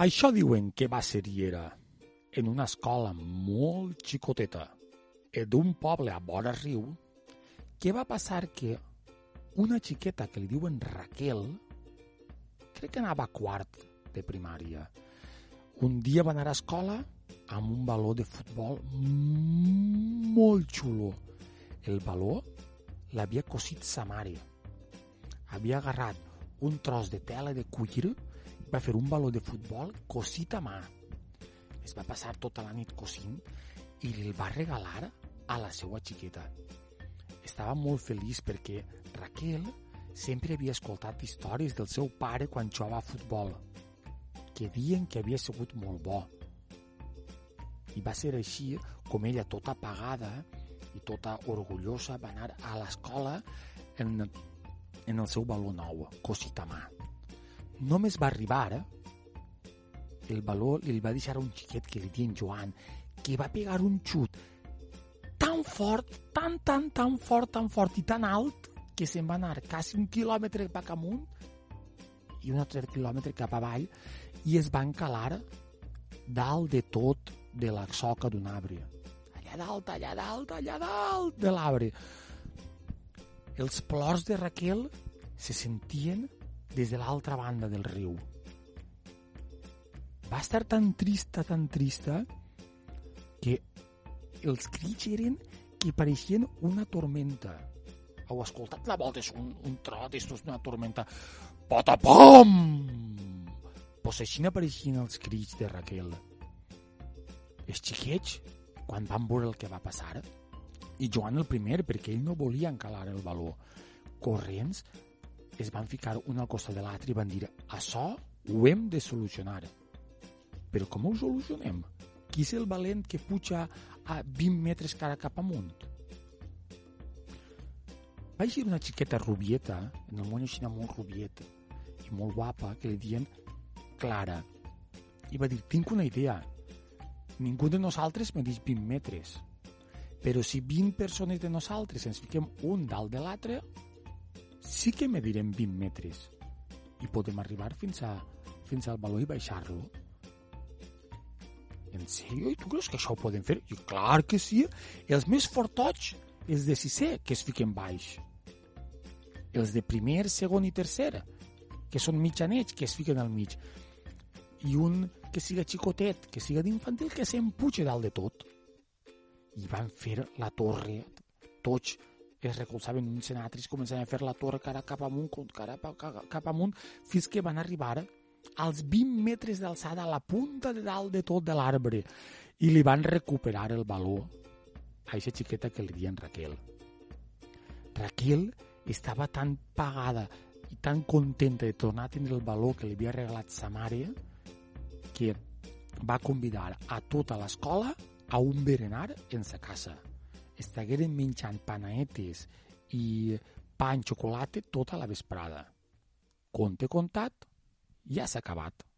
Això diuen que va ser i era en una escola molt xicoteta e d'un poble a vora riu, què va passar que una xiqueta que li diuen Raquel, crec que anava a quart de primària, un dia va anar a escola amb un baló de futbol molt xulo. El baló l'havia cosit sa mare. Havia agarrat un tros de tela de cuir va fer un baló de futbol cosit a mà. Es va passar tota la nit cosint i el va regalar a la seva xiqueta. Estava molt feliç perquè Raquel sempre havia escoltat històries del seu pare quan jugava a futbol, que diuen que havia sigut molt bo. I va ser així com ella, tota apagada i tota orgullosa, va anar a l'escola en, en el seu baló nou, cosit a mà. Només va arribar, el baló li va deixar un xiquet que li diuen Joan, que va pegar un xut tan fort, tan, tan, tan fort, tan fort i tan alt que se'n va anar quasi un quilòmetre cap amunt i un altre quilòmetre cap avall i es va encalar dalt de tot de la soca d'un arbre. Allà dalt, allà dalt, allà dalt de l'arbre. Els plors de Raquel se sentien des de l'altra banda del riu. Va estar tan trista, tan trista, que els crits eren que pareixien una tormenta. Heu escoltat la volta? És un, un trot, és una tormenta. Potapom! Pues així apareixien els crits de Raquel. Els xiquets, quan van veure el que va passar, i Joan el primer, perquè ell no volia encalar el baló, corrents, es van ficar un al costat de l'altre i van dir això ho hem de solucionar. Però com ho solucionem? Qui és el valent que puja a 20 metres cara cap amunt? Va eixir una xiqueta rubieta, en el món així molt rubieta i molt guapa, que li diuen Clara. I va dir, tinc una idea. Ningú de nosaltres medeix 20 metres. Però si 20 persones de nosaltres ens fiquem un dalt de l'altre, sí que medirem 20 metres. I podem arribar fins, a, fins al baló i baixar-lo. En sèrio? Tu creus que això ho podem fer? I clar que sí. Els més fortots, els de sisè, que es fiquen baix. Els de primer, segon i tercer, que són mitjanets, que es fiquen al mig. I un que siga xicotet, que siga d'infantil, que s'empuja dalt de tot. I van fer la torre, tots es recolzaven en altres, començaven a fer la torre cara cap amunt, cara cap amunt, fins que van arribar als 20 metres d'alçada, a la punta de dalt de tot de l'arbre, i li van recuperar el baló a aquesta xiqueta que li diuen Raquel. Raquel estava tan pagada i tan contenta de tornar a tindre el baló que li havia regalat sa mare que va convidar a tota l'escola a un berenar en sa casa. Estagueren menjant panaetes i pa en xocolata tota la vesprada. Conte contat, ja s'ha acabat.